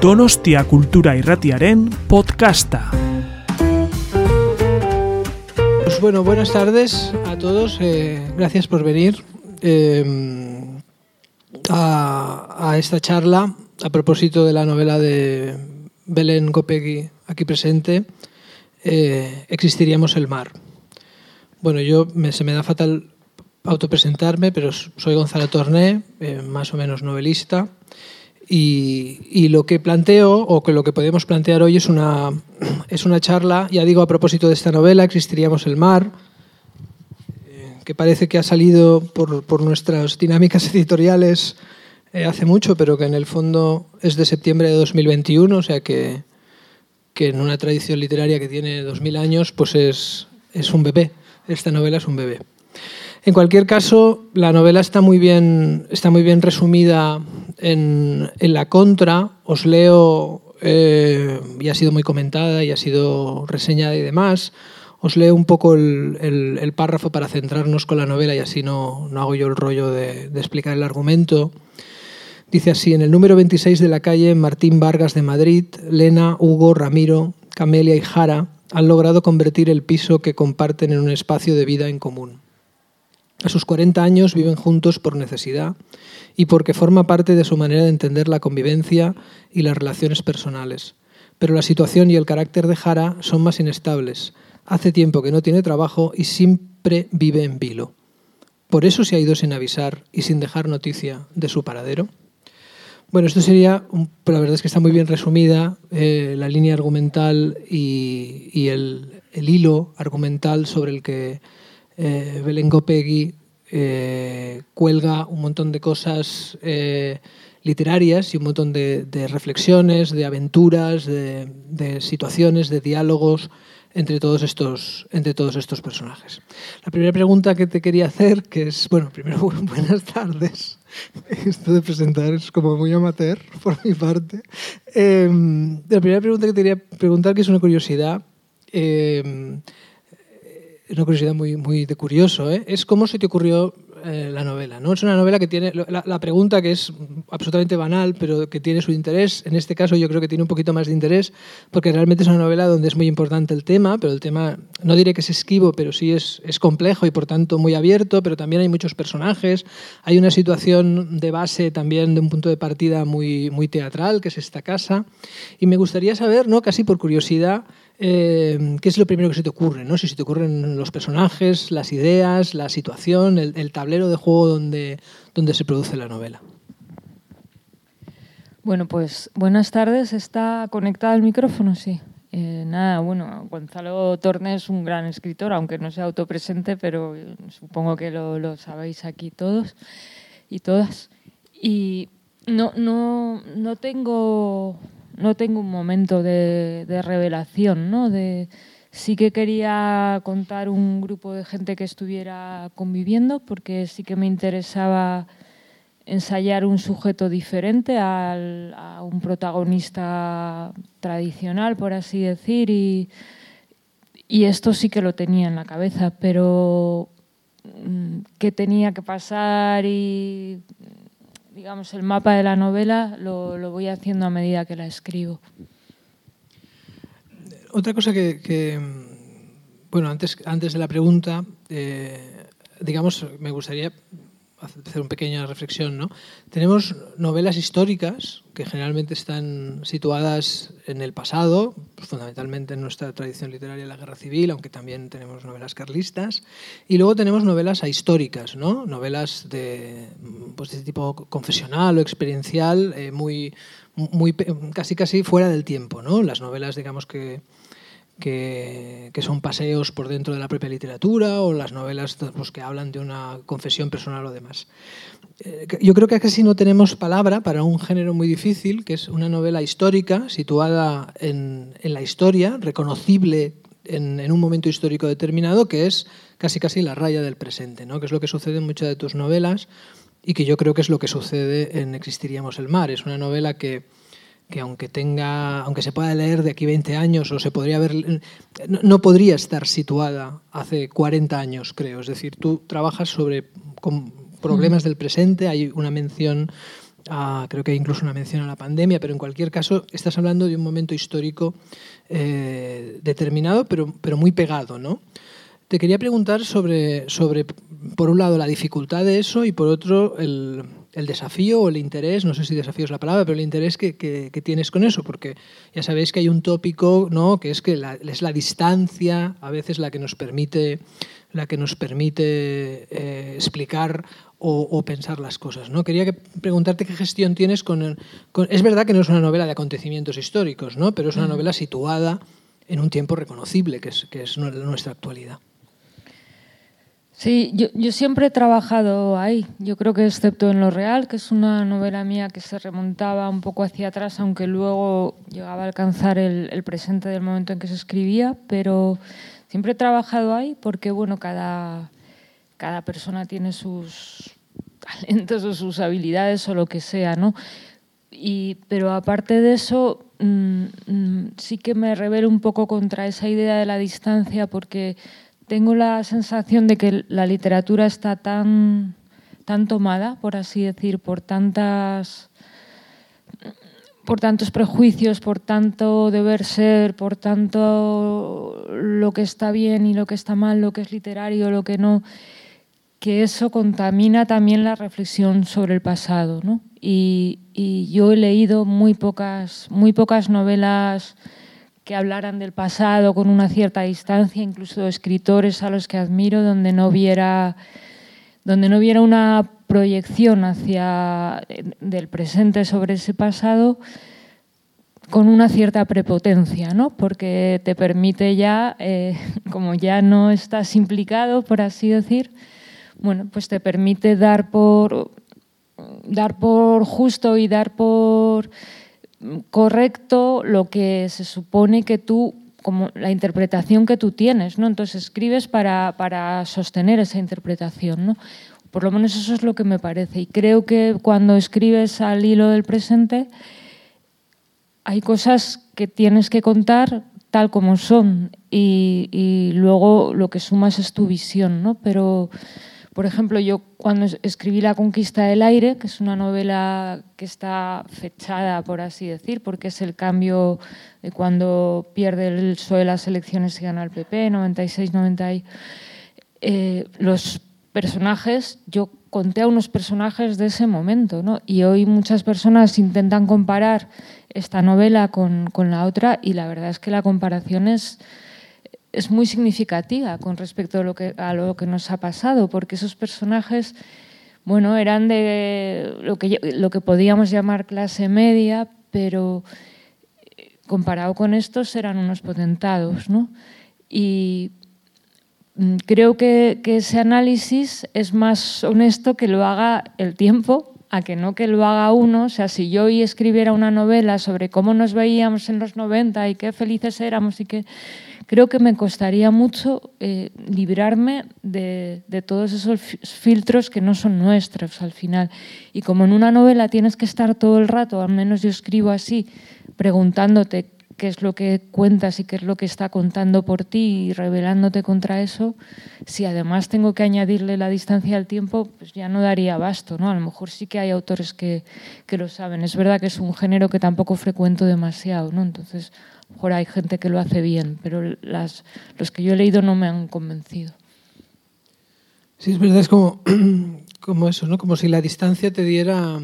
Donostia Kultura Irratiaren podcasta. Pues bueno, buenas tardes a todos. eh, gracias por venir eh, a, esta charla a propósito de la novela de Belén Gopegui, aquí presente, eh, Existiríamos el mar. Bueno, yo me- se me da fatal autopresentarme, pero soy Gonzalo Torné, eh, más o menos novelista. Y, lo que planteo, o que lo que podemos plantear hoy es una, es una charla, ya digo, a propósito de esta novela, Existiríamos el mar, eh, que parece que ha salido por, por nuestras dinámicas editoriales eh, hace mucho, pero que en el fondo es de septiembre de 2021, o sea que, que en una tradición literaria que tiene 2000 años, pues es, es un bebé. Esta novela es un bebé. En cualquier caso, la novela está muy bien, resumida en, la contra. Os leo, eh, y ha sido muy comentada y ha sido reseñada y demás. Os leo un poco el, párrafo para centrarnos con la novela y así no, no hago yo el rollo de, de explicar el argumento. Dice así, en el número 26 de la calle Martín Vargas de Madrid, Lena, Hugo, Ramiro, Camelia y Jara han logrado convertir el piso que comparten en un espacio de vida en común. A sus 40 años viven juntos por necesidad y porque forma parte de su manera de entender la convivencia y las relaciones personales. Pero la situación y el carácter de Jara son más inestables. Hace tiempo que no tiene trabajo y siempre vive en vilo. Por eso se ha ido sin avisar y sin dejar noticia de su paradero. Bueno, esto sería, la verdad es que está muy bien resumida eh, la línea argumental y, el hilo argumental sobre el que eh, Belén eh, cuelga un montón de cosas eh, literarias y un montón de, reflexiones, de aventuras, de, situaciones, de diálogos entre todos estos entre todos estos personajes. La primera pregunta que te quería hacer, que es, bueno, primero bu- buenas tardes. Esto de presentar es como muy amateur por mi parte. Eh, la primera pregunta que te quería preguntar, que es una curiosidad, eh, una curiosidad muy, muy de curioso, ¿eh? es cómo se te ocurrió eh, la novela. ¿no? Es una novela que tiene, la, la pregunta que es absolutamente banal, pero que tiene su interés, en este caso yo creo que tiene un poquito más de interés, porque realmente es una novela donde es muy importante el tema, pero el tema, no diré que es esquivo, pero sí es, es complejo y por tanto muy abierto, pero también hay muchos personajes, hay una situación de base también de un punto de partida muy, muy teatral, que es esta casa, y me gustaría saber, ¿no? casi por curiosidad, eh, ¿qué es lo primero que se te ocurre? ¿no? Si se te ocurren los personajes, las ideas, la situación, el, el tablero de juego donde, donde se produce la novela. Bueno, pues buenas tardes. ¿Está conectado el micrófono? Sí. Eh, nada, bueno, Gonzalo Torné es un gran escritor, aunque no sea autopresente, pero eh, supongo que lo, lo sabéis aquí todos y todas. Y no, no, no tengo no tengo un momento de, revelación, ¿no? De, sí que quería contar un grupo de gente que estuviera conviviendo, porque sí que me interesaba ensayar un sujeto diferente a un protagonista tradicional, por así decir, y, y esto sí que lo tenía en la cabeza, pero mm, qué tenía que pasar y, digamos, el mapa de la novela lo, lo voy haciendo a medida que la escribo. Otra cosa que, bueno, antes, antes de la pregunta, eh, digamos, me gustaría hacer una pequeña reflexión, ¿no? Tenemos novelas históricas que generalmente están situadas en el pasado, pues, fundamentalmente en nuestra tradición literaria la guerra civil, aunque también tenemos novelas carlistas, y luego tenemos novelas ahistóricas, ¿no? Novelas de, pues, de tipo confesional o experiencial, eh, muy, muy casi casi fuera del tiempo, ¿no? Las novelas, digamos que que, son paseos por dentro de la propia literatura o las novelas pues, que hablan de una confesión personal o demás. Eh, yo creo que casi no tenemos palabra para un género muy difícil, que es una novela histórica situada en, en la historia, reconocible en, en, un momento histórico determinado, que es casi casi la raya del presente, ¿no? que es lo que sucede en muchas de tus novelas y que yo creo que es lo que sucede en Existiríamos el mar. Es una novela que que aunque tenga, aunque se pueda leer de aquí 20 años o se podría ver, no, no, podría estar situada hace 40 años, creo. Es decir, tú trabajas sobre con problemas del presente, hay una mención creo que hay incluso una mención a la pandemia, pero en cualquier caso estás hablando de un momento histórico eh, determinado, pero, pero muy pegado, ¿no? Te quería preguntar sobre, sobre, por un lado, la dificultad de eso y por otro, el, el desafío o el interés, no sé si desafío es la palabra, pero el interés que, que, tienes con eso, porque ya sabéis que hay un tópico, ¿no? que es que la, es la distancia a veces la que nos permite, la que nos permite eh, explicar o, o, pensar las cosas. ¿no? Quería que, preguntarte qué gestión tienes con, con, Es verdad que no es una novela de acontecimientos históricos, ¿no? pero es una novela situada en un tiempo reconocible, que es, que es nuestra actualidad. Sí, yo, siempre he trabajado ahí. Yo creo que excepto en Lo Real, que es una novela mía que se remontaba un poco hacia atrás, aunque luego llegaba a alcanzar el, presente del momento en que se escribía, pero siempre he trabajado ahí porque, bueno, cada, cada persona tiene sus talentos o sus habilidades o lo que sea, ¿no? Y, pero aparte de eso, mmm, mmm, sí que me revelo un poco contra esa idea de la distancia porque tengo la sensación de que la literatura está tan, tan tomada, por así decir, por tantas por tantos prejuicios, por tanto deber ser, por tanto lo que está bien y lo que está mal, lo que es literario, lo que no, que eso contamina también la reflexión sobre el pasado. ¿no? Y, yo he leído muy pocas, muy pocas novelas que hablaran del pasado con una cierta distancia, incluso escritores a los que admiro, donde no viera, donde no viera una proyección hacia del presente sobre ese pasado con una cierta prepotencia, ¿no? porque te permite ya, eh, como ya no estás implicado, por así decir, bueno, pues te permite dar por, dar por justo y dar por correcto lo que se supone que tú, como la interpretación que tú tienes, ¿no? Entonces escribes para, para sostener esa interpretación, ¿no? Por lo menos eso es lo que me parece. Y creo que cuando escribes al hilo del presente, hay cosas que tienes que contar tal como son y, luego lo que sumas es tu visión, ¿no? Pero por ejemplo, yo cuando escribí La conquista del aire, que es una novela que está fechada, por así decir, porque es el cambio de cuando pierde el PSOE las elecciones y gana el PP, 96-90, eh, los personajes, yo conté a unos personajes de ese momento, ¿no? Y hoy muchas personas intentan comparar esta novela con, con la otra y la verdad es que la comparación es es muy significativa con respecto a lo, que, a lo que nos ha pasado, porque esos personajes, bueno, eran de lo que, lo que podíamos llamar clase media, pero eh, comparado con estos eran unos potentados, ¿no? Y mm, creo que, que ese análisis es más honesto que lo haga el tiempo a que no que lo haga uno. O sea, si yo hoy escribiera una novela sobre cómo nos veíamos en los 90 y qué felices éramos y que creo que me costaría mucho eh, librarme de, de, todos esos filtros que no son nuestros al final. Y como en una novela tienes que estar todo el rato, al menos yo escribo así, preguntándote qué es lo que cuentas y qué es lo que está contando por ti y revelándote contra eso, si además tengo que añadirle la distancia al tiempo, pues ya no daría abasto. ¿no? A lo mejor sí que hay autores que, que lo saben. Es verdad que es un género que tampoco frecuento demasiado, ¿no? entonces mejor hay gente que lo hace bien, pero las, los que yo he leído no me han convencido. Sí, es verdad, es como, como eso, ¿no? Como si la distancia te diera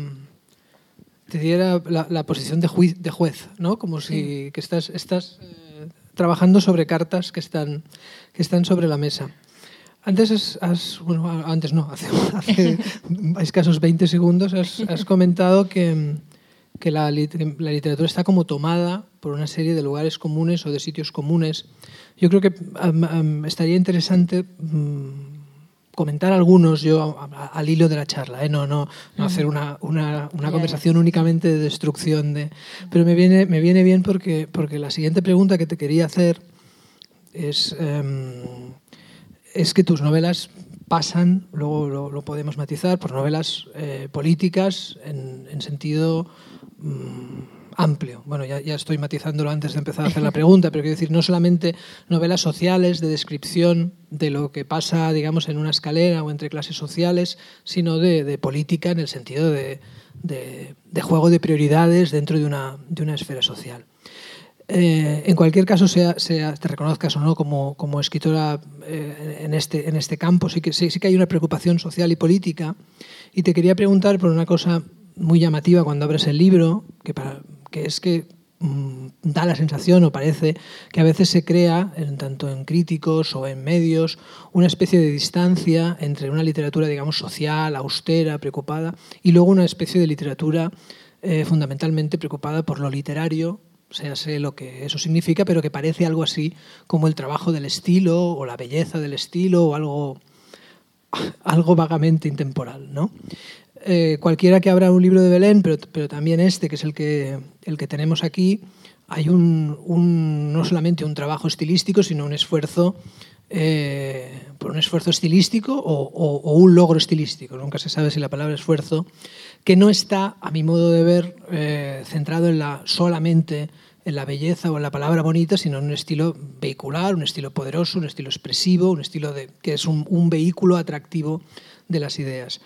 te diera la, la posición de, juiz, de, juez, ¿no? Como si sí. que estás, estás eh, trabajando sobre cartas que están, que están sobre la mesa. Antes has, has bueno, antes no, hace, hace escasos 20 segundos has, has comentado que, que la, la, literatura está como tomada por una serie de lugares comunes o de sitios comunes. Yo creo que um, um, estaría interesante um, comentar algunos yo al hilo de la charla, ¿eh? no, no, no hacer una, una, una conversación únicamente de destrucción. De, pero me viene, me viene bien porque, porque la siguiente pregunta que te quería hacer es, um, es que tus novelas pasan, luego lo, lo podemos matizar, por novelas eh, políticas en, en sentido amplio. Bueno, ya, ya, estoy matizándolo antes de empezar a hacer la pregunta, pero quiero decir, no solamente novelas sociales de descripción de lo que pasa, digamos, en una escalera o entre clases sociales, sino de, de política en el sentido de, de, juego de prioridades dentro de una, una esfera social. Eh, en cualquier caso, sea, sea, te reconozcas o no como, como escritora eh, en, este, en este campo, sí que, sí que hay una preocupación social y política. Y te quería preguntar por una cosa muy llamativa cuando abres el libro, que, es que mmm, da la sensación o parece que a veces se crea, en, tanto en críticos o en medios, una especie de distancia entre una literatura, digamos, social, austera, preocupada, y luego una especie de literatura eh, fundamentalmente preocupada por lo literario, sea sé lo que eso significa, pero que parece algo así como el trabajo del estilo o la belleza del estilo o algo, algo vagamente intemporal. ¿no? Eh, cualquiera que abra un libro de Belén, pero, también este, que es el que, el que tenemos aquí, hay un, un, no solamente un trabajo estilístico, sino un esfuerzo eh, por un esfuerzo estilístico o, un logro estilístico. Nunca se sabe si la palabra esfuerzo, que no está, a mi modo de ver, eh, centrado en la, solamente en la belleza o en la palabra bonita, sino en un estilo vehicular, un estilo poderoso, un estilo expresivo, un estilo de, que es un, un vehículo atractivo de las ideas.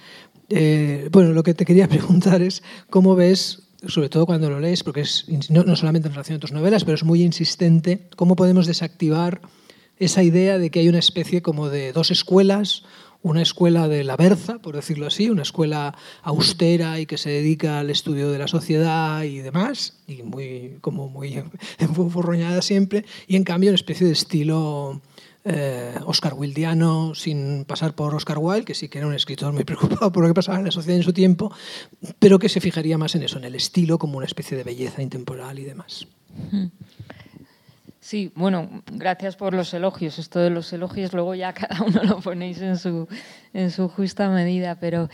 Eh, bueno, lo que te quería preguntar es cómo ves sobre todo cuando lo lees, porque es no, no solamente en relación a tus novelas, pero es muy insistente, cómo podemos desactivar esa idea de que hay una especie como de dos escuelas, una escuela de la berza, por decirlo así, una escuela austera y que se dedica al estudio de la sociedad y demás, y muy, como muy enforroñada siempre, y en cambio una especie de estilo eh, Oscar Wildiano sin pasar por Oscar Wilde, que sí que era un escritor muy preocupado por lo que pasaba en la sociedad en su tiempo, pero que se fijaría más en eso, en el estilo como una especie de belleza intemporal y demás. Sí, bueno, gracias por los elogios. Esto de los elogios luego ya cada uno lo ponéis en su, en su justa medida, pero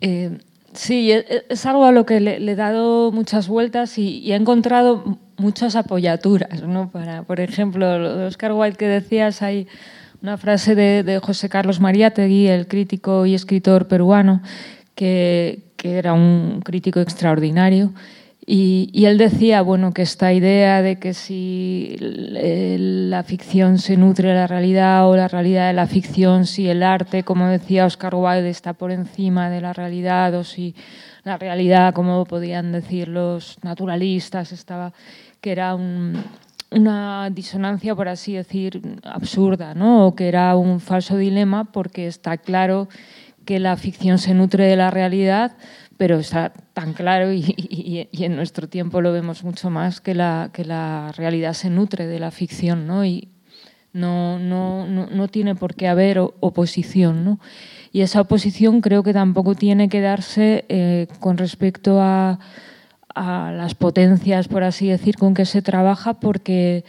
eh, sí, es, algo a lo que le, he dado muchas vueltas y, he encontrado muchas apoyaturas, ¿no? Para, por ejemplo, Oscar Wilde que decías, hay una frase de, José Carlos Mariátegui, el crítico y escritor peruano, que era un crítico extraordinario, y, él decía, bueno, que esta idea de que si la ficción se nutre de la realidad o la realidad de la ficción, si el arte, como decía Oscar Wilde, está por encima de la realidad o si la realidad, como podían decir los naturalistas, estaba que era un, una disonancia, por así decir, absurda, ¿no? o que era un falso dilema, porque está claro que la ficción se nutre de la realidad, pero está tan claro y, y, y, en nuestro tiempo lo vemos mucho más que la, que la realidad se nutre de la ficción ¿no? y no, no, no, no tiene por qué haber oposición. ¿no? Y esa oposición creo que tampoco tiene que darse eh, con respecto a, a, las potencias, por así decir, con que se trabaja, porque,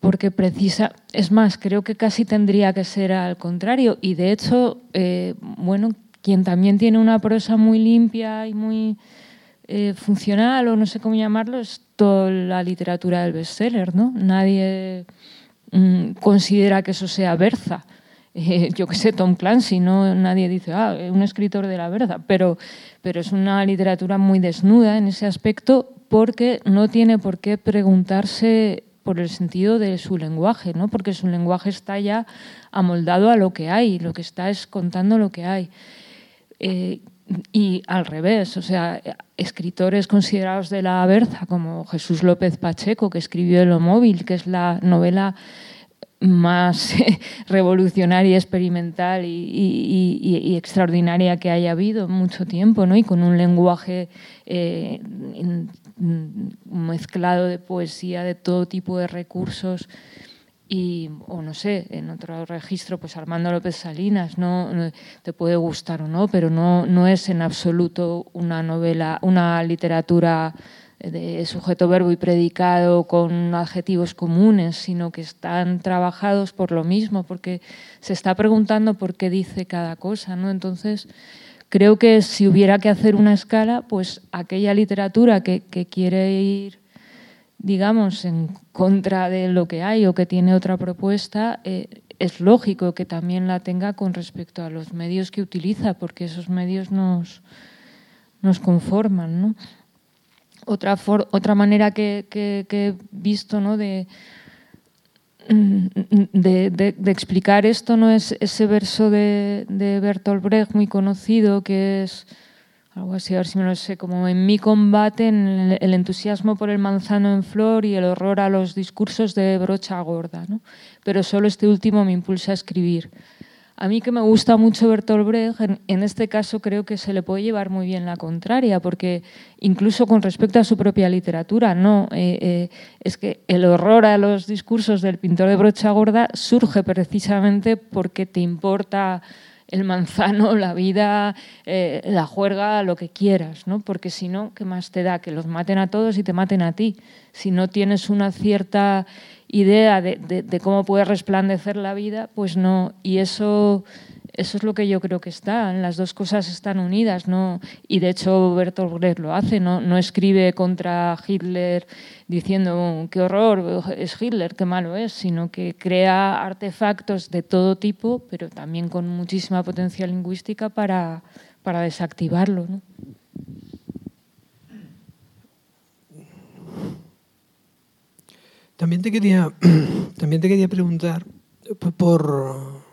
porque precisa, es más, creo que casi tendría que ser al contrario. Y de hecho, eh, bueno, quien también tiene una prosa muy limpia y muy eh, funcional, o no sé cómo llamarlo, es toda la literatura del bestseller, ¿no? Nadie mm, considera que eso sea berza. Eh, yo que sé, Tom Clancy, ¿no? nadie dice, ah, un escritor de la berza, pero, pero es una literatura muy desnuda en ese aspecto porque no tiene por qué preguntarse por el sentido de su lenguaje, ¿no? porque su lenguaje está ya amoldado a lo que hay, lo que está es contando lo que hay. Eh, y al revés, o sea, escritores considerados de la Berza, como Jesús López Pacheco, que escribió El móvil, que es la novela más revolucionaria, experimental y, y, y, extraordinaria que haya habido mucho tiempo, ¿no? y con un lenguaje eh, mezclado de poesía, de todo tipo de recursos y, o no sé, en otro registro, pues Armando López Salinas, no, te puede gustar o no, pero no, no es en absoluto una novela, una literatura de sujeto, verbo y predicado con adjetivos comunes, sino que están trabajados por lo mismo, porque se está preguntando por qué dice cada cosa, ¿no? Entonces, creo que si hubiera que hacer una escala, pues aquella literatura que, que quiere ir digamos, en contra de lo que hay o que tiene otra propuesta, eh, es lógico que también la tenga con respecto a los medios que utiliza, porque esos medios nos, nos conforman. ¿no? otra, otra manera que, que, he visto ¿no? de, de, de, explicar esto no es ese verso de, de Bertolt Brecht muy conocido que es algo así, a ver si me lo sé, como en mi combate, en el entusiasmo por el manzano en flor y el horror a los discursos de brocha gorda. ¿no? Pero solo este último me impulsa a escribir. A mí que me gusta mucho Bertolt Brecht, en, este caso creo que se le puede llevar muy bien la contraria, porque incluso con respecto a su propia literatura, no, eh, eh, es que el horror a los discursos del pintor de brocha gorda surge precisamente porque te importa el manzano, la vida, eh, la juerga, lo que quieras, ¿no? Porque si no, ¿qué más te da? Que los maten a todos y te maten a ti. Si no tienes una cierta idea de, cómo puede resplandecer la vida, pues no. Y eso, eso es lo que yo creo que está. Las dos cosas están unidas, ¿no? Y de hecho Bertolt Brecht lo hace, ¿no? No escribe contra Hitler diciendo qué horror es Hitler, qué malo es, sino que crea artefactos de todo tipo, pero también con muchísima potencia lingüística para, para desactivarlo. También te quería, también te quería preguntar por...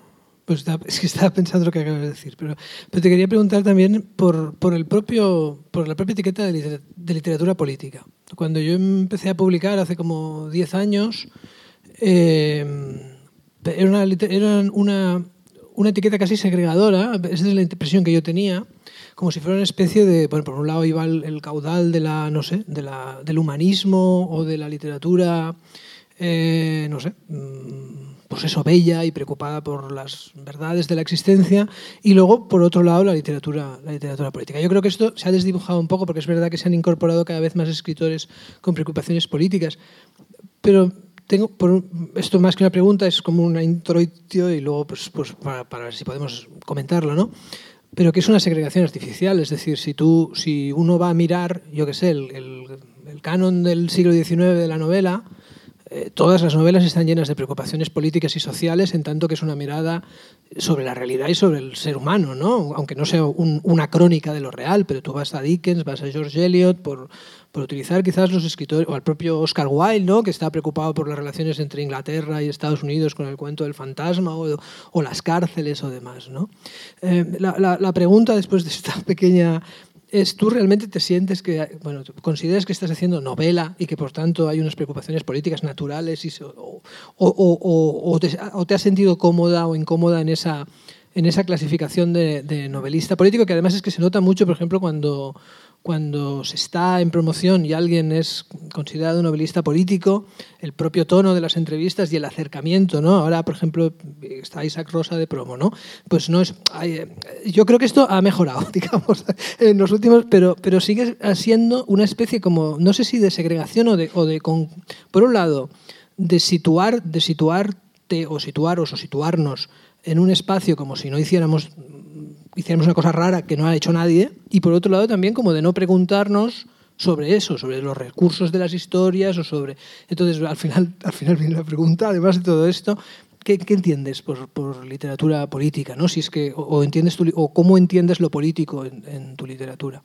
Pues es que estaba pensando lo que acabas de decir, pero, te quería preguntar también por, el propio, por la propia etiqueta de, literatura política. Cuando yo empecé a publicar hace como 10 años, eh, era, una etiqueta casi segregadora, esa es la impresión que yo tenía, como si fuera una especie de, bueno, por un lado iba el, caudal de la, no sé, de la, del humanismo o de la literatura, eh, no sé, mm, pues eso, bella y preocupada por las verdades de la existencia, y luego, por otro lado, la literatura, la literatura política. Yo creo que esto se ha desdibujado un poco, porque es verdad que se han incorporado cada vez más escritores con preocupaciones políticas, pero tengo, por, esto más que una pregunta, es como una introitio y luego, pues, pues para, para ver si podemos comentarlo, ¿no? pero que es una segregación artificial. Es decir, si, tú, si uno va a mirar, yo qué sé, el, el, canon del siglo XIX de la novela, eh, todas las novelas están llenas de preocupaciones políticas y sociales, en tanto que es una mirada sobre la realidad y sobre el ser humano, ¿no? aunque no sea una crónica de lo real, pero tú vas a Dickens, vas a George Eliot, por, por utilizar quizás los escritores, o al propio Oscar Wilde, ¿no? que está preocupado por las relaciones entre Inglaterra y Estados Unidos con el cuento del fantasma o, las cárceles o demás. ¿no? Eh, la, pregunta después de esta pequeña es tú realmente te sientes que, bueno, consideras que estás haciendo novela y que por tanto hay unas preocupaciones políticas naturales y, o, o, te, o, te, has sentido cómoda o incómoda en esa, en esa clasificación de novelista político, que además es que se nota mucho, por ejemplo, cuando cuando se está en promoción y alguien es considerado novelista político, el propio tono de las entrevistas y el acercamiento, ¿no? Ahora, por ejemplo, está Isaac Rosa de promo, ¿no? Pues no es... Yo creo que esto ha mejorado, digamos, en los últimos, pero, pero sigue siendo una especie como, no sé si de segregación o de... O de por un lado, de situar, de situarte o situaros o situarnos en un espacio como si no hiciéramos hiciéramos una cosa rara que no ha hecho nadie, y por otro lado también como de no preguntarnos sobre eso, sobre los recursos de las historias o sobre... Entonces, al final, al final viene la pregunta, además de todo esto, ¿qué, qué entiendes por, por, literatura política? ¿no? Si es que, o, entiendes o cómo entiendes lo político en, en, tu literatura.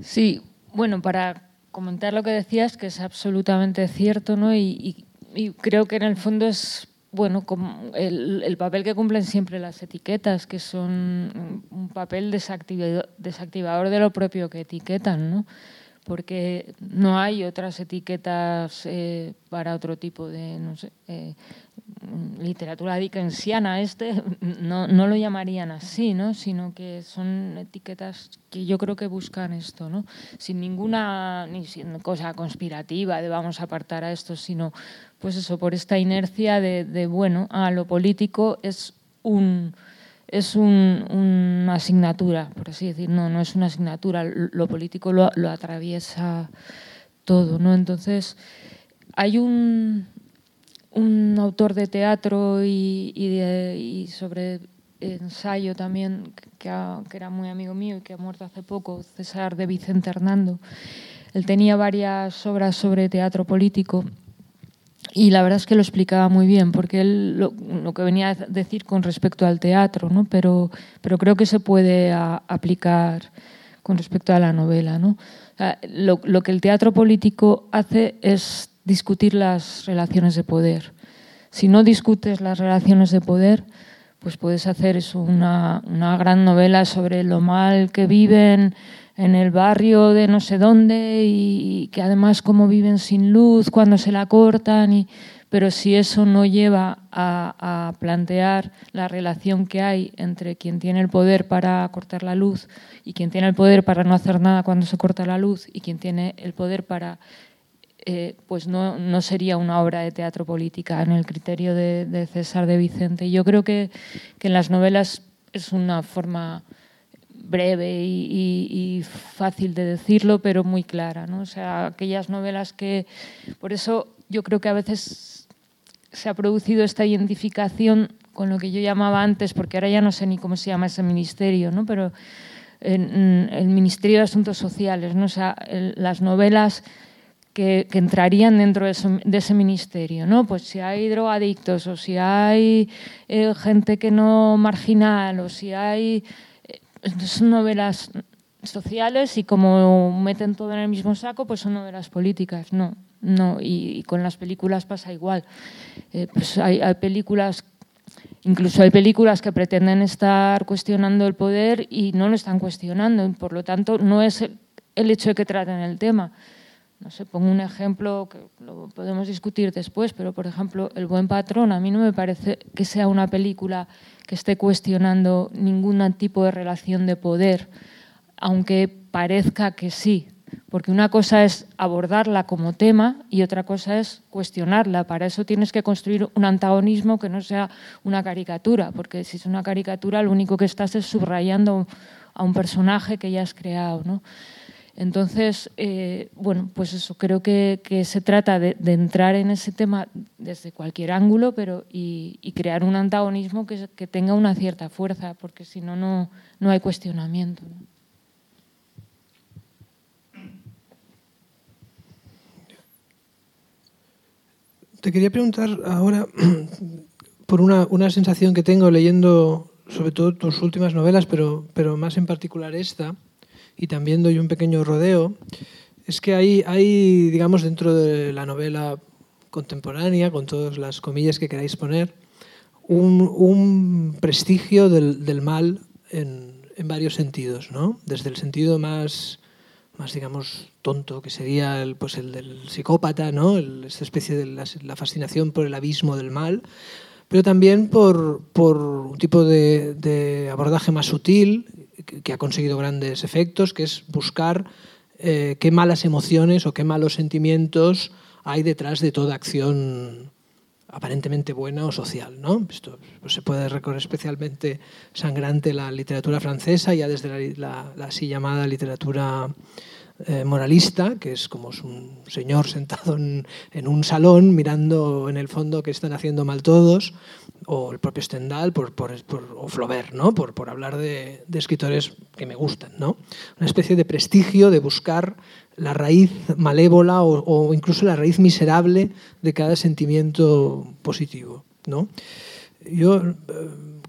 Sí, bueno, para comentar lo que decías, que es absolutamente cierto, ¿no? y, y creo que en el fondo es bueno, como el, el, papel que cumplen siempre las etiquetas, que son un papel desactivador, desactivador de lo propio que etiquetan, ¿no? porque no hay otras etiquetas eh, para otro tipo de, no sé, eh, literatura dickensiana. Este no, no, lo llamarían así, ¿no? sino que son etiquetas que yo creo que buscan esto, ¿no? sin ninguna ni sin cosa conspirativa de vamos a apartar a esto, sino pues eso, por esta inercia de, bueno, a lo político es un es un, una asignatura, por así decir, no, no es una asignatura, lo político lo, lo atraviesa todo, ¿no? Entonces, hay un, un autor de teatro y, sobre ensayo también, que, era muy amigo mío y que ha muerto hace poco, César de Vicente Hernando. Él tenía varias obras sobre teatro político y la verdad es que lo explicaba muy bien, porque él lo, que venía a decir con respecto al teatro, ¿no? pero, pero creo que se puede aplicar con respecto a la novela. ¿no? lo, lo, que el teatro político hace es discutir las relaciones de poder. Si no discutes las relaciones de poder, pues puedes hacer eso, una, una gran novela sobre lo mal que viven en el barrio de no sé dónde y, que además cómo viven sin luz cuando se la cortan. Y, pero si eso no lleva a, a, plantear la relación que hay entre quien tiene el poder para cortar la luz y quien tiene el poder para no hacer nada cuando se corta la luz y quien tiene el poder para eh, pues no, no, sería una obra de teatro política en el criterio de, César de Vicente. Yo creo que, que, en las novelas es una forma breve y, fácil de decirlo, pero muy clara. ¿no? O sea, aquellas novelas que... Por eso yo creo que a veces se ha producido esta identificación con lo que yo llamaba antes, porque ahora ya no sé ni cómo se llama ese ministerio, ¿no? pero en, el Ministerio de Asuntos Sociales, ¿no? o sea, las novelas que, entrarían dentro de, eso, de, ese ministerio, ¿no? Pues si hay drogadictos o si hay eh, gente que no marginal o si hay... Eh, son novelas sociales y como meten todo en el mismo saco, pues son novelas políticas. No, no. Y, y con las películas pasa igual. Eh, pues hay, hay películas Incluso hay películas que pretenden estar cuestionando el poder y no lo están cuestionando. Por lo tanto, no es el hecho de que traten el tema, no sé, pongo un ejemplo que lo podemos discutir después, pero por ejemplo, El buen patrón, a mí no me parece que sea una película que esté cuestionando ningún tipo de relación de poder, aunque parezca que sí, porque una cosa es abordarla como tema y otra cosa es cuestionarla. Para eso tienes que construir un antagonismo que no sea una caricatura, porque si es una caricatura lo único que estás es subrayando a un personaje que ya has creado, ¿no? Entonces, eh, bueno, pues eso, creo que, se trata de, entrar en ese tema desde cualquier ángulo pero y, crear un antagonismo que, tenga una cierta fuerza, porque si no, no hay cuestionamiento. Te quería preguntar ahora por una, una sensación que tengo leyendo sobre todo tus últimas novelas, pero, pero más en particular esta, y también doy un pequeño rodeo, es que hay, hay, digamos, dentro de la novela contemporánea, con todas las comillas que queráis poner, un, un prestigio del, del mal en, en, varios sentidos, ¿no? Desde el sentido más, más digamos, tonto, que sería el, pues el del psicópata, ¿no? El, esta especie de la, fascinación por el abismo del mal, pero también por, por un tipo de, de abordaje más sutil que ha conseguido grandes efectos, que es buscar eh, qué malas emociones o qué malos sentimientos hay detrás de toda acción aparentemente buena o social. ¿no? Esto pues, se puede recorrer especialmente sangrante la literatura francesa, ya desde la, la, la así llamada literatura eh, moralista, que es como un señor sentado en, un salón mirando en el fondo que están haciendo mal todos, o el propio Stendhal, por, por, o Flaubert, ¿no? por, por hablar de, escritores que me gustan. ¿no? Una especie de prestigio de buscar la raíz malévola o, o incluso la raíz miserable de cada sentimiento positivo. ¿no? Yo eh,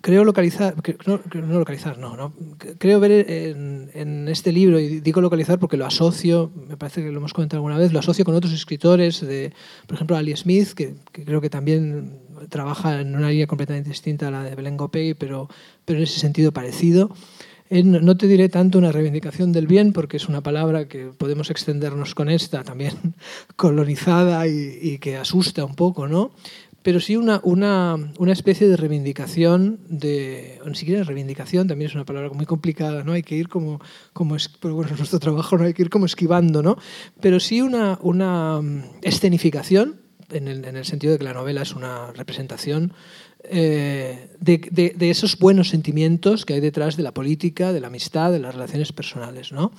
creo localizar, no, no localizar, no, no, creo ver en, en, este libro, y digo localizar porque lo asocio, me parece que lo hemos comentado alguna vez, lo asocio con otros escritores, de, por ejemplo, Ali Smith, que, que creo que también trabaja en una línea completamente distinta a la de Belén Gopey, pero, pero en ese sentido parecido. No te diré tanto una reivindicación del bien, porque es una palabra que podemos extendernos con esta, también colonizada y, y que asusta un poco, ¿no? Pero sí una, una, una, especie de reivindicación, de, ni siquiera reivindicación, también es una palabra muy complicada, ¿no? Hay que ir como, como es, pero nuestro trabajo no hay que ir como esquivando, ¿no? Pero sí una, una escenificación, en el, en el sentido de que la novela es una representación eh, de, de, de, esos buenos sentimientos que hay detrás de la política, de la amistad, de las relaciones personales, ¿no?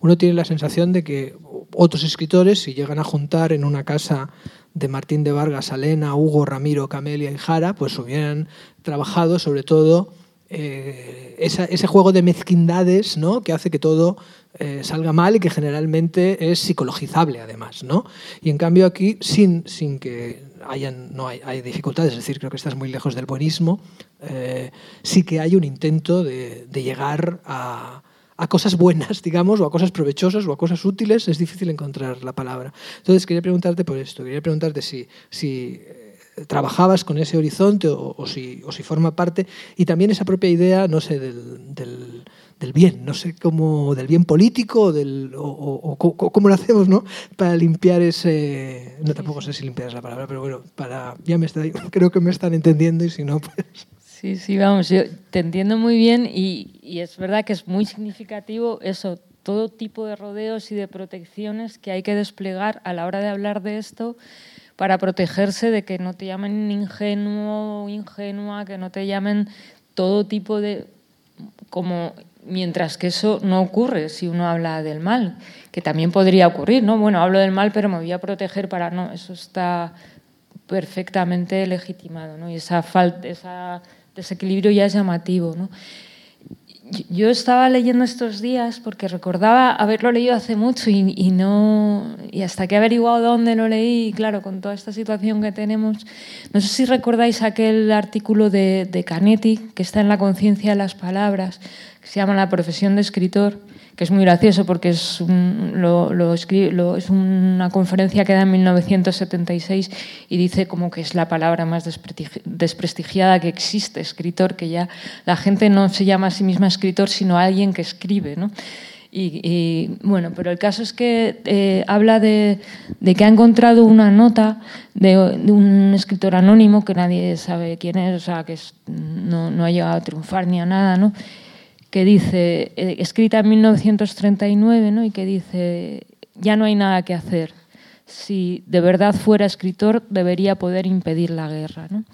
Uno tiene la sensación de que otros escritores, si llegan a juntar en una casa de Martín de Vargas, Alena, Hugo, Ramiro, Camelia y Jara, pues hubieran trabajado sobre todo eh, ese juego de mezquindades ¿no? que hace que todo eh, salga mal y que generalmente es psicologizable además. ¿no? Y en cambio aquí, sin, sin que hayan, no hay, hay dificultades, es decir, creo que estás muy lejos del buenismo, eh, sí que hay un intento de, de llegar a, a cosas buenas, digamos, o a cosas provechosas o a cosas útiles, es difícil encontrar la palabra. Entonces quería preguntarte por esto, quería preguntarte si, si eh, trabajabas con ese horizonte o, o, si, o si forma parte, y también esa propia idea, no sé, del, del del bien, no sé cómo, del bien político del, o, o, o, cómo lo hacemos, ¿no? Para limpiar ese, no tampoco sé si limpiar es la palabra, pero bueno, para, ya me está, creo que me están entendiendo y si no, pues... Sí, sí, vamos, yo te entiendo muy bien y, es verdad que es muy significativo eso, todo tipo de rodeos y de protecciones que hay que desplegar a la hora de hablar de esto para protegerse de que no te llamen ingenuo o ingenua, que no te llamen todo tipo de como mientras que eso no ocurre si uno habla del mal, que también podría ocurrir, ¿no? Bueno, hablo del mal, pero me voy a proteger para no, eso está perfectamente legitimado, ¿no? Y esa falta, ese desequilibrio ya es llamativo, ¿no? Yo estaba leyendo estos días porque recordaba haberlo leído hace mucho y, y, no y hasta que he averiguado dónde lo leí, y claro, con toda esta situación que tenemos, no sé si recordáis aquel artículo de, de Canetti que está en la conciencia de las palabras, que se llama La profesión de escritor, que es muy gracioso porque es, un, lo, lo, lo, es una conferencia que da en 1976 y dice como que es la palabra más desprestigiada que existe, escritor, que ya la gente no se llama a sí misma escritor, sino alguien que escribe. ¿no? Y, y, bueno, pero el caso es que eh, habla de, de, que ha encontrado una nota de, de, un escritor anónimo que nadie sabe quién es, o sea, que es, no, no ha llegado a triunfar ni a nada, ¿no? Que dice, eh, escrita en 1939, ¿no? y que dice, ya no hay nada que hacer. Si de verdad fuera escritor, debería poder impedir la guerra. ¿no?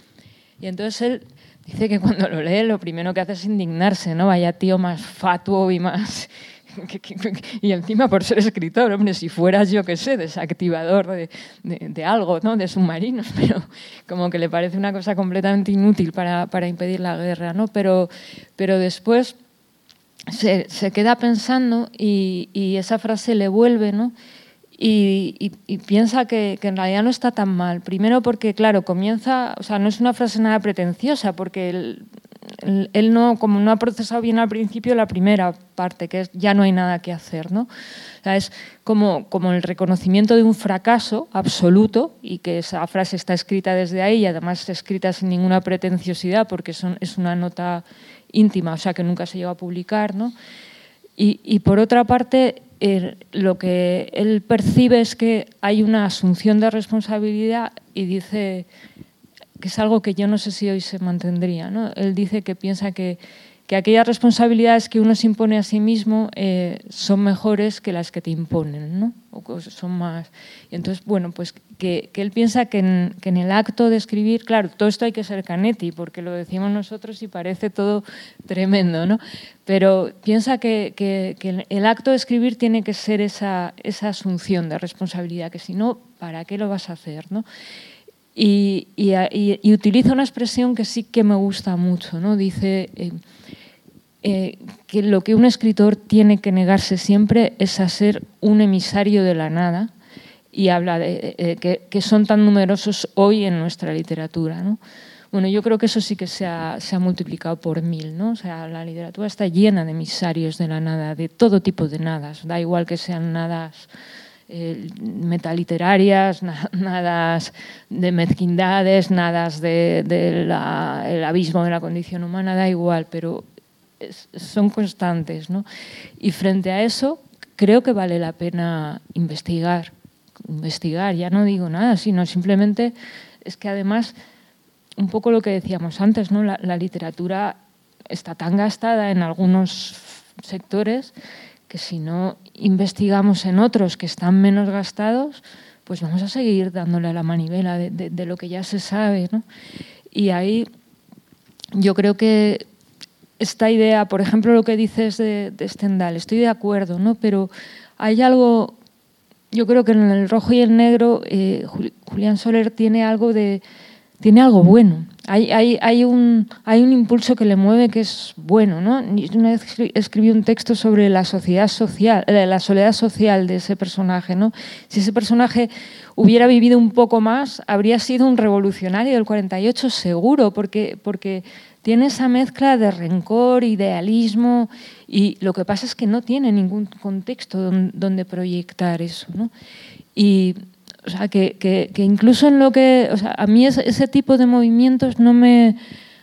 Y entonces él dice que cuando lo lee, lo primero que hace es indignarse, ¿no? Vaya tío más fatuo y más... y encima por ser escritor, hombre, si fueras yo que sé, desactivador de, de, de, algo, ¿no? de submarinos, pero como que le parece una cosa completamente inútil para, para impedir la guerra, ¿no? Pero, pero después se, queda pensando y, esa frase le vuelve, ¿no? Y, piensa que, en realidad no está tan mal. Primero porque, claro, comienza, o sea, no es una frase nada pretenciosa, porque él, él, no, como no ha procesado bien al principio la primera parte, que es ya no hay nada que hacer, ¿no? Es como, como el reconocimiento de un fracaso absoluto y que esa frase está escrita desde ahí y además escrita sin ninguna pretenciosidad porque es una nota íntima, o sea, que nunca se llegó a publicar. ¿no? Y, por otra parte, eh, lo que él percibe es que hay una asunción de responsabilidad y dice que es algo que yo no sé si hoy se mantendría. ¿no? Él dice que piensa que que aquellas responsabilidades que uno se impone a sí mismo eh, son mejores que las que te imponen, ¿no? O son más. Y entonces, bueno, pues que, él piensa que en, el acto de escribir, claro, todo esto hay que ser canetti, porque lo decimos nosotros y parece todo tremendo, ¿no? Pero piensa que, el acto de escribir tiene que ser esa, asunción de responsabilidad, que si no, ¿para qué lo vas a hacer, no? Y, utiliza una expresión que sí que me gusta mucho, ¿no? Dice eh, eh, que lo que un escritor tiene que negarse siempre es a ser un emisario de la nada y habla de eh, que, que, son tan numerosos hoy en nuestra literatura, ¿no? Bueno, yo creo que eso sí que se ha, multiplicado por mil, ¿no? O sea, la literatura está llena de emisarios de la nada, de todo tipo de nadas, da igual que sean nadas eh, metaliterarias, nada de mezquindades, nada del de el abismo de la condición humana, da igual, pero son constantes. ¿no? Y frente a eso, creo que vale la pena investigar. Investigar, ya no digo nada, sino simplemente es que además, un poco lo que decíamos antes, ¿no? la, literatura está tan gastada en algunos sectores que si no investigamos en otros que están menos gastados, pues vamos a seguir dándole a la manivela de, de, de lo que ya se sabe. ¿no? Y ahí yo creo que esta idea, por ejemplo, lo que dices de, de Stendhal, estoy de acuerdo, ¿no? pero hay algo, yo creo que en el rojo y el negro, eh, Julián Soler tiene algo de tiene algo bueno. Hay, hay, hay, un, hay un impulso que le mueve que es bueno. ¿no? Una vez escribí un texto sobre la, sociedad social, eh, la soledad social de ese personaje. ¿no? Si ese personaje hubiera vivido un poco más, habría sido un revolucionario del 48 seguro, porque, porque tiene esa mezcla de rencor, idealismo, y lo que pasa es que no tiene ningún contexto donde proyectar eso. ¿no? Y o sea, que, que, incluso en lo que, o sea, a mí ese, ese tipo de movimientos no me,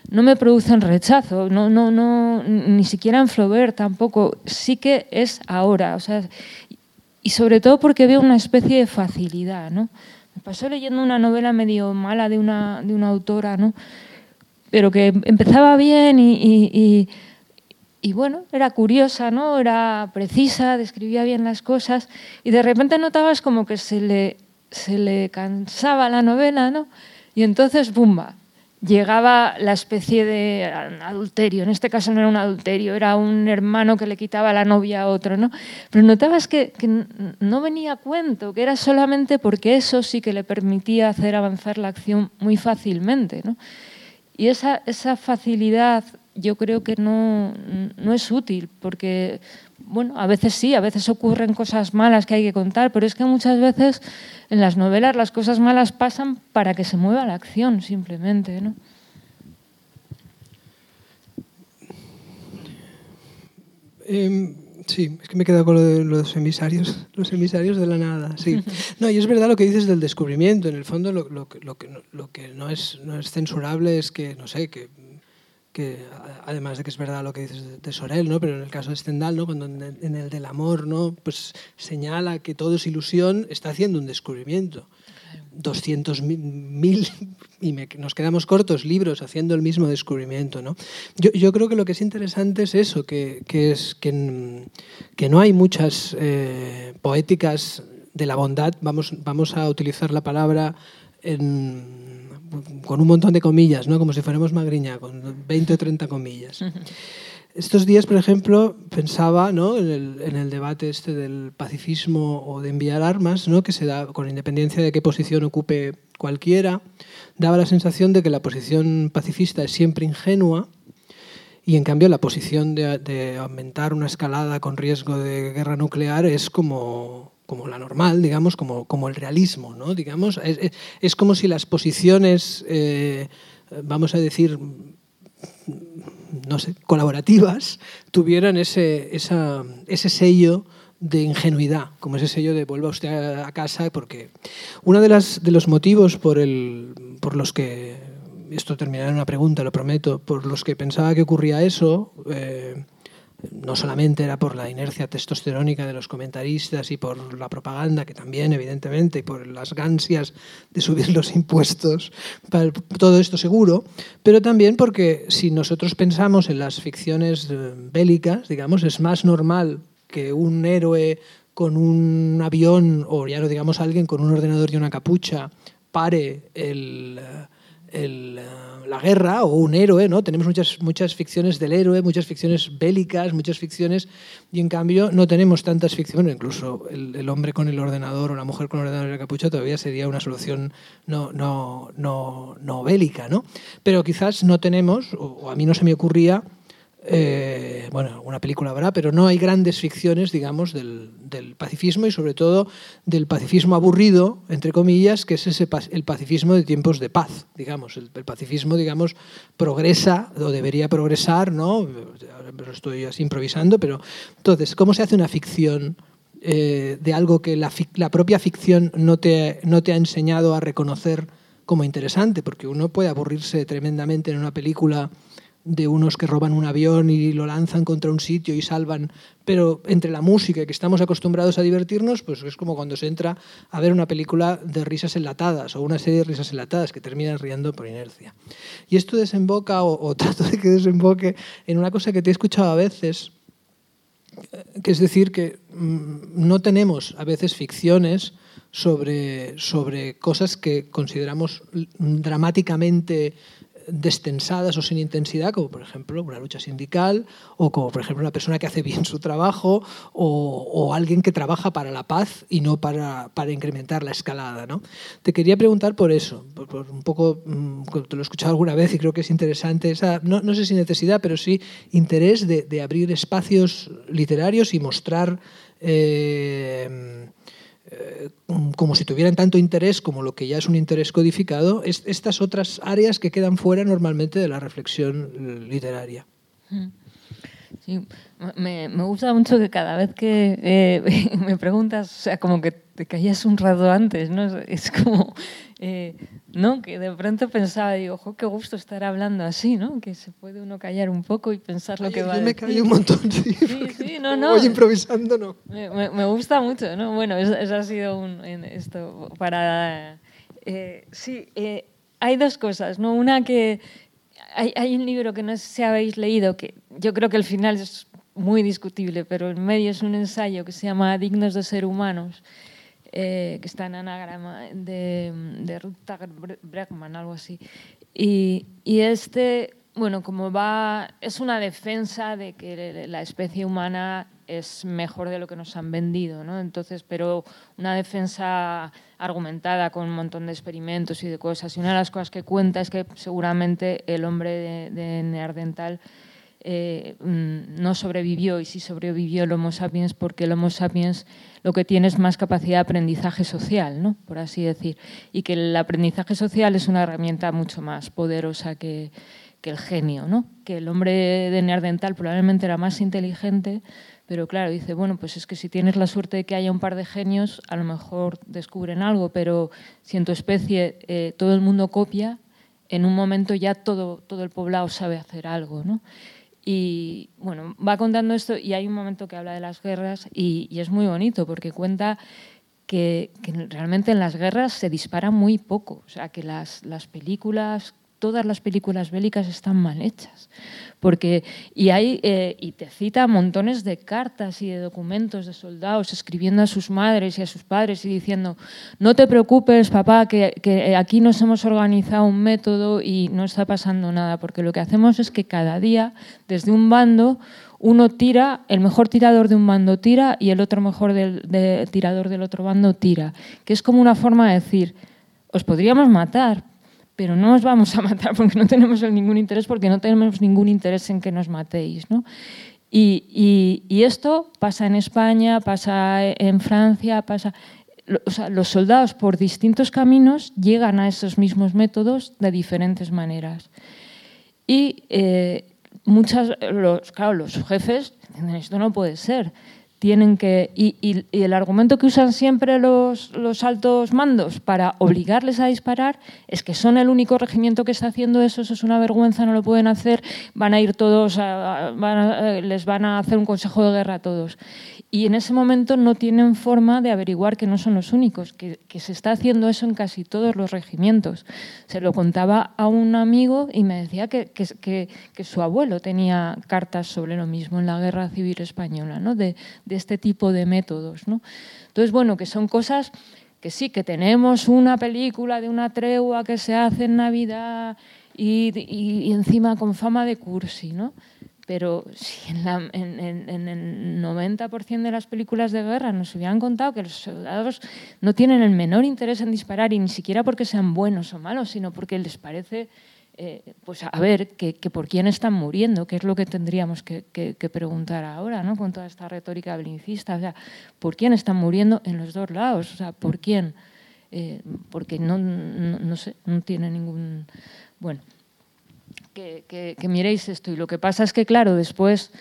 no me producen rechazo, no, no, no, ni siquiera en Flaubert tampoco, sí que es ahora, o sea, y sobre todo porque veo una especie de facilidad, ¿no? Me pasó leyendo una novela medio mala de una, de una autora, ¿no? Pero que empezaba bien y, y, y, bueno, era curiosa, ¿no? Era precisa, describía bien las cosas y de repente notabas como que se le, se le cansaba la novela, ¿no? Y entonces, ¡bumba! llegaba la especie de adulterio. En este caso no era un adulterio, era un hermano que le quitaba la novia a otro, ¿no? Pero notabas que, no venía a cuento, que era solamente porque eso sí que le permitía hacer avanzar la acción muy fácilmente, ¿no? Y esa, esa facilidad yo creo que no, no es útil, porque bueno, a veces sí, a veces ocurren cosas malas que hay que contar, pero es que muchas veces en las novelas las cosas malas pasan para que se mueva la acción, simplemente, ¿no? Em, sí, es que me he quedado con lo de los emisarios, los emisarios de la nada, sí. No, y es verdad lo que dices del descubrimiento. En el fondo, lo, lo, lo, que, lo que no es, no es censurable es que, no sé, que que además de que es verdad lo que dices de Sorel, ¿no? pero en el caso de Stendhal, ¿no? cuando en el del amor ¿no? pues señala que todo es ilusión, está haciendo un descubrimiento. 200.000 y nos quedamos cortos libros haciendo el mismo descubrimiento. ¿no? Yo, yo creo que lo que es interesante es eso, que, que es, que, que, no hay muchas eh, poéticas de la bondad, vamos, vamos a utilizar la palabra con un montón de comillas, ¿no? como si fuéramos Magriña, con 20 o 30 comillas. Estos días, por ejemplo, pensaba ¿no? en, el, en, el, debate este del pacifismo o de enviar armas, ¿no? que se da con independencia de qué posición ocupe cualquiera, daba la sensación de que la posición pacifista es siempre ingenua y en cambio la posición de, de aumentar una escalada con riesgo de guerra nuclear es como como la normal, digamos, como, como el realismo, ¿no? Digamos, es, es como si las posiciones, eh, vamos a decir, no sé, colaborativas, tuvieran ese, esa, ese sello de ingenuidad, como ese sello de vuelva usted a casa, porque uno de, de los motivos por, el, por los que, esto terminará en una pregunta, lo prometo, por los que pensaba que ocurría eso, eh, no solamente era por la inercia testosterónica de los comentaristas y por la propaganda, que también, evidentemente, y por las gansias de subir los impuestos, todo esto seguro, pero también porque si nosotros pensamos en las ficciones eh, bélicas, digamos, es más normal que un héroe con un avión, o ya no digamos alguien con un ordenador y una capucha, pare el, el la guerra o un héroe, ¿no? Tenemos muchas, muchas ficciones del héroe, muchas ficciones bélicas, muchas ficciones, y en cambio no tenemos tantas ficciones, incluso el, hombre con el ordenador o la mujer con el ordenador y la capucha todavía sería una solución no, no, no, no bélica, ¿no? Pero quizás no tenemos, o a mí no se me ocurría, eh, bueno, una película habrá, pero no hay grandes ficciones, digamos, del, pacifismo y sobre todo del pacifismo aburrido, entre comillas, que es ese, el pacifismo de tiempos de paz, digamos. El, pacifismo, digamos, progresa o debería progresar, ¿no? Estoy improvisando, pero entonces, ¿cómo se hace una ficción eh, de algo que la, la propia ficción no te, no te ha enseñado a reconocer como interesante? Porque uno puede aburrirse tremendamente en una película de unos que roban un avión y lo lanzan contra un sitio y salvan, pero entre la música que estamos acostumbrados a divertirnos, pues es como cuando se entra a ver una película de risas enlatadas o una serie de risas enlatadas que terminan riendo por inercia. Y esto desemboca, o, o trato de que desemboque, en una cosa que te he escuchado a veces, que es decir, que mm, no tenemos a veces ficciones sobre, sobre cosas que consideramos dramáticamente destensadas o sin intensidad, como por ejemplo una lucha sindical, o como por ejemplo una persona que hace bien su trabajo, o, alguien que trabaja para la paz y no para, incrementar la escalada. ¿no? Te quería preguntar por eso, por, un poco, mm, te lo he escuchado alguna vez y creo que es interesante, esa, no, no sé si necesidad, pero sí interés de, abrir espacios literarios y mostrar... Eh, eh, como si tuvieran tanto interés como lo que ya es un interés codificado, es, estas otras áreas que quedan fuera normalmente de la reflexión literaria. Mm. Sí, me, me, gusta mucho que cada vez que eh, me preguntas, o sea, como que te caías un rato antes, ¿no? Es como, eh, ¿no? Que de pronto pensaba, digo, ojo, qué gusto estar hablando así, ¿no? Que se puede uno callar un poco y pensar lo que va a decir. me un montón, sí. Sí, sí, no, no. Voy improvisando, ¿no? Me, me, gusta mucho, ¿no? Bueno, eso, eso ha sido un, esto para... Eh, sí, hay dos cosas, ¿no? Una que hay, un libro que no sé si habéis leído, que yo creo que el final es muy discutible, pero en medio es un ensayo que se llama Dignos de ser humanos, eh, que está en anagrama de, de Ruth Bregman, algo así. Y, y, este, bueno, como va, es una defensa de que la especie humana es mejor de lo que nos han vendido, ¿no? Entonces, pero una defensa argumentada con un montón de experimentos y de cosas. Y una de las cosas que cuenta es que seguramente el hombre de, Neardental eh, mm, no sobrevivió y sí sobrevivió el Homo sapiens porque el Homo sapiens lo que tiene es más capacidad de aprendizaje social, ¿no? por así decir, y que el aprendizaje social es una herramienta mucho más poderosa que, que el genio, ¿no? que el hombre de Neardental probablemente era más inteligente, pero claro, dice, bueno, pues es que si tienes la suerte de que haya un par de genios, a lo mejor descubren algo, pero si en tu especie eh, todo el mundo copia, en un momento ya todo, todo el poblado sabe hacer algo, ¿no? Y bueno, va contando esto y hay un momento que habla de las guerras y, es muy bonito porque cuenta que, que, realmente en las guerras se dispara muy poco, o sea, que las, las películas todas las películas bélicas están mal hechas. Porque, y, hay, eh, y te cita montones de cartas y de documentos de soldados escribiendo a sus madres y a sus padres y diciendo, no te preocupes, papá, que, aquí nos hemos organizado un método y no está pasando nada, porque lo que hacemos es que cada día, desde un bando, uno tira, el mejor tirador de un bando tira y el otro mejor tirador del otro bando tira. Que es como una forma de decir, os podríamos matar, pero no os vamos a matar porque no tenemos ningún interés, porque no tenemos ningún interés en que nos matéis. ¿no? Y, y, esto pasa en España, pasa en Francia, pasa... O sea, los soldados por distintos caminos llegan a esos mismos métodos de diferentes maneras. Y eh, muchas, los, claro, los jefes dicen, esto no puede ser tienen que y, el argumento que usan siempre los, los, altos mandos para obligarles a disparar es que son el único regimiento que está haciendo eso, eso es una vergüenza, no lo pueden hacer, van a ir todos, eh, les van a hacer un consejo de guerra a todos y en ese momento no tienen forma de averiguar que no son los únicos, que, se está haciendo eso en casi todos los regimientos. Se lo contaba a un amigo y me decía que, que, su abuelo tenía cartas sobre lo mismo en la Guerra Civil Española, ¿no? de, de este tipo de métodos. ¿no? Entonces, bueno, que son cosas que sí, que tenemos una película de una tregua que se hace en Navidad y, y, y encima con fama de cursi, ¿no? Pero si en, el 90% de las películas de guerra nos hubieran contado que los soldados no tienen el menor interés en disparar y ni siquiera porque sean buenos o malos, sino porque les parece, eh, pues a ver, que, por quién están muriendo, que es lo que tendríamos que, preguntar ahora, ¿no? Con toda esta retórica belicista, o sea, ¿por quién están muriendo en los dos lados? O sea, ¿por quién? Eh, porque no, no, no sé, no tiene ningún... Bueno, que, miréis esto. Y lo que pasa es que, claro, después,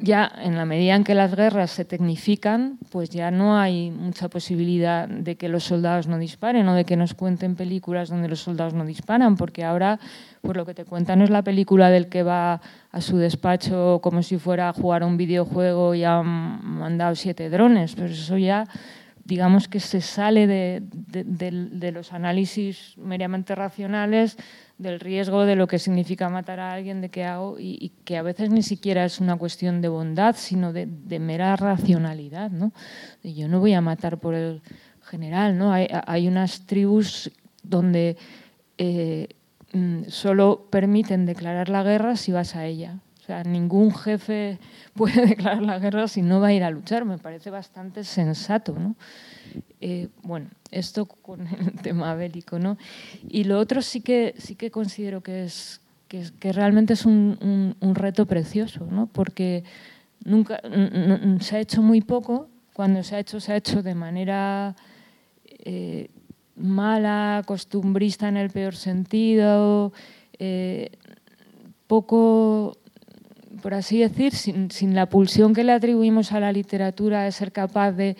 ya en la medida en que las guerras se tecnifican, pues ya no hay mucha posibilidad de que los soldados no disparen o de que nos cuenten películas donde los soldados no disparan, porque ahora, pues lo que te cuentan es la película del que va a su despacho como si fuera a jugar a un videojuego y ha mandado siete drones. Pues eso ya digamos que se sale de, los análisis meramente racionales del riesgo de lo que significa matar a alguien, de qué hago, y, que a veces ni siquiera es una cuestión de bondad, sino de, mera racionalidad. ¿no? Yo no voy a matar por el general. ¿no? Hay, hay unas tribus donde eh, mm, solo permiten declarar la guerra si vas a ella. O sea, ningún jefe puede declarar la guerra si no va a ir a luchar. Me parece bastante sensato, ¿no? Eh, bueno, esto con el tema bélico, ¿no? Y lo otro sí que, sí que considero que, es, que, realmente es un, reto precioso, ¿no? Porque nunca, se ha hecho muy poco cuando se ha hecho, se ha hecho de manera eh, mala, costumbrista en el peor sentido, eh, poco, por así decir, sin, sin, la pulsión que le atribuimos a la literatura de ser capaz de,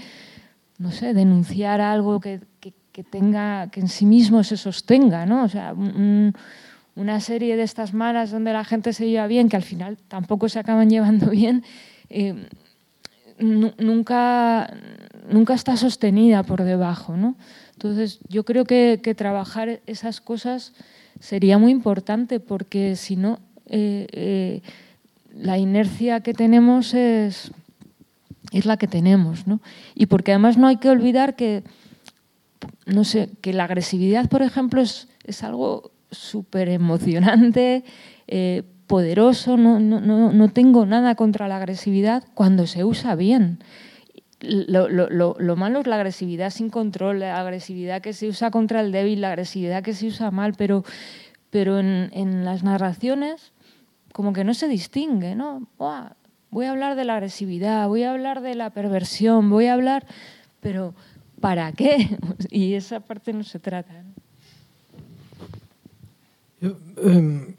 no sé, denunciar algo que, que, tenga, que en sí mismo se sostenga, ¿no? O sea, un, una serie de estas malas donde la gente se lleva bien, que al final tampoco se acaban llevando bien, eh, nunca, nunca está sostenida por debajo. ¿no? Entonces, yo creo que, que, trabajar esas cosas sería muy importante porque si no, eh, eh, la inercia que tenemos es, es la que tenemos. ¿no? Y porque además no hay que olvidar que, no sé, que la agresividad, por ejemplo, es, es algo súper emocionante, eh, poderoso, no, no, no, tengo nada contra la agresividad cuando se usa bien. Lo, lo, lo, malo es la agresividad sin control, la agresividad que se usa contra el débil, la agresividad que se usa mal, pero, pero en, en las narraciones como que no se distingue, ¿no? Voy a hablar de la agresividad, voy a hablar de la perversión, voy a hablar, pero ¿para qué? Y esa parte no se trata. ¿no? Yo, eh,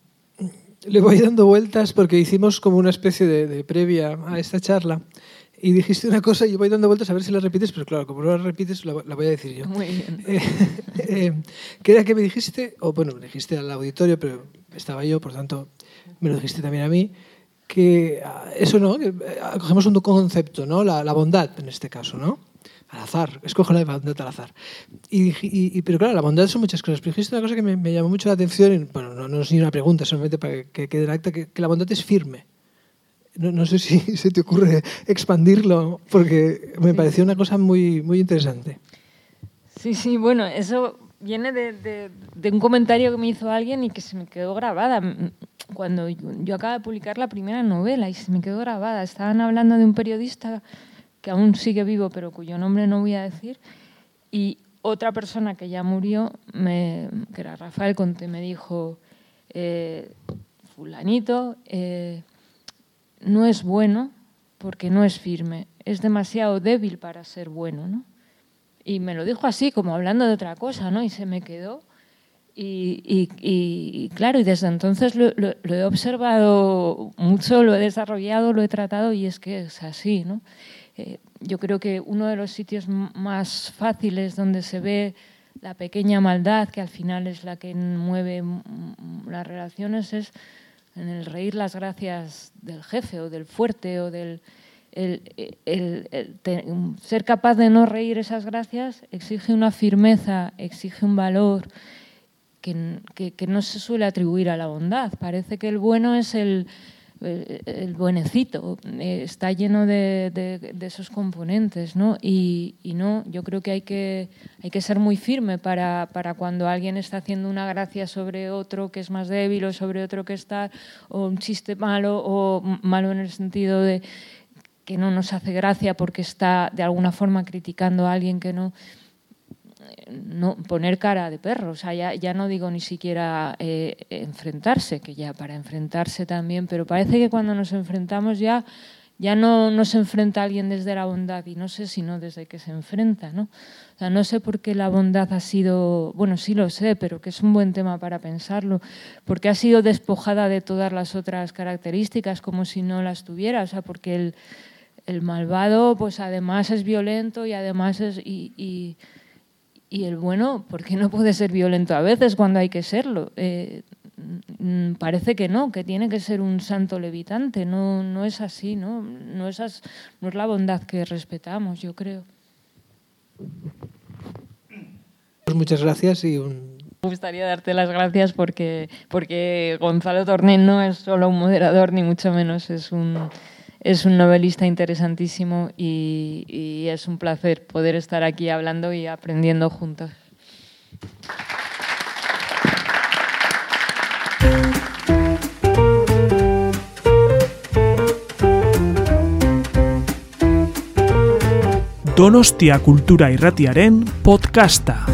le voy dando vueltas porque hicimos como una especie de, de, previa a esta charla y dijiste una cosa y yo voy dando vueltas a ver si la repites, pero claro, como no la repites, la, voy a decir yo. Muy bien. Eh, eh, ¿Qué era que me dijiste? O bueno, me dijiste al auditorio, pero estaba yo, por tanto, me lo dijiste también a mí, que ah, eso no, que eh, cogemos un concepto, ¿no? La, la bondad en este caso, ¿no? al azar, escojo la bondad al azar. Y, y, y, pero claro, la bondad son muchas cosas. Pero dijiste una cosa que me, me llamó mucho la atención, y, bueno, no, no, es ni una pregunta, solamente para que quede en acta, que, que la bondad es firme. No, no, sé si se te ocurre expandirlo, porque me pareció una cosa muy, muy interesante. Sí, sí, bueno, eso viene de, un comentario que me hizo alguien y que se me quedó grabada. Cuando yo, yo acabo de publicar la primera novela y se me quedó grabada, estaban hablando de un periodista que aún sigue vivo, pero cuyo nombre no voy a decir, y otra persona que ya murió, me, que era Rafael Conte, me dijo, eh, fulanito, eh, no es bueno porque no es firme, es demasiado débil para ser bueno, ¿no? Y me lo dijo así, como hablando de otra cosa, ¿no? Y se me quedó. Y, y, claro, y desde entonces lo, he observado mucho, lo he desarrollado, lo he tratado y es que es así, ¿no? Eh, yo creo que uno de los sitios más fáciles donde se ve la pequeña maldad, que al final es la que mueve las relaciones, es en el reír las gracias del jefe o del fuerte o del... Ser capaz de no reír esas gracias exige una firmeza, exige un valor que, que, no se suele atribuir a la bondad. Parece que el bueno es el, el buenecito eh, está lleno de, de, de, esos componentes, ¿no? Y, y, no, yo creo que hay que, hay que ser muy firme para, para, cuando alguien está haciendo una gracia sobre otro que es más débil o sobre otro que está, o un chiste malo, o malo en el sentido de que no nos hace gracia porque está de alguna forma criticando a alguien que no no, poner cara de perro, o sea, ya, ya no digo ni siquiera eh, enfrentarse, que ya para enfrentarse también, pero parece que cuando nos enfrentamos ya, ya no, no se enfrenta alguien desde la bondad, y no sé si no desde que se enfrenta, ¿no? O sea, no sé por qué la bondad ha sido, bueno, sí lo sé, pero que es un buen tema para pensarlo, porque ha sido despojada de todas las otras características, como si no las tuviera, o sea, porque el, el malvado, pues además es violento y además es... Y, y, y el bueno, ¿por qué no puede ser violento a veces cuando hay que serlo? Eh, parece que no, que tiene que ser un santo levitante. No, no es así, ¿no? No es, as, no es la bondad que respetamos, yo creo. Pues muchas gracias y un... Me gustaría darte las gracias porque, porque Gonzalo Torné no es solo un moderador, ni mucho menos es un es un novelista interesantísimo y, y, es un placer poder estar aquí hablando y aprendiendo juntos. Donostia Kultura Irratiaren podcasta.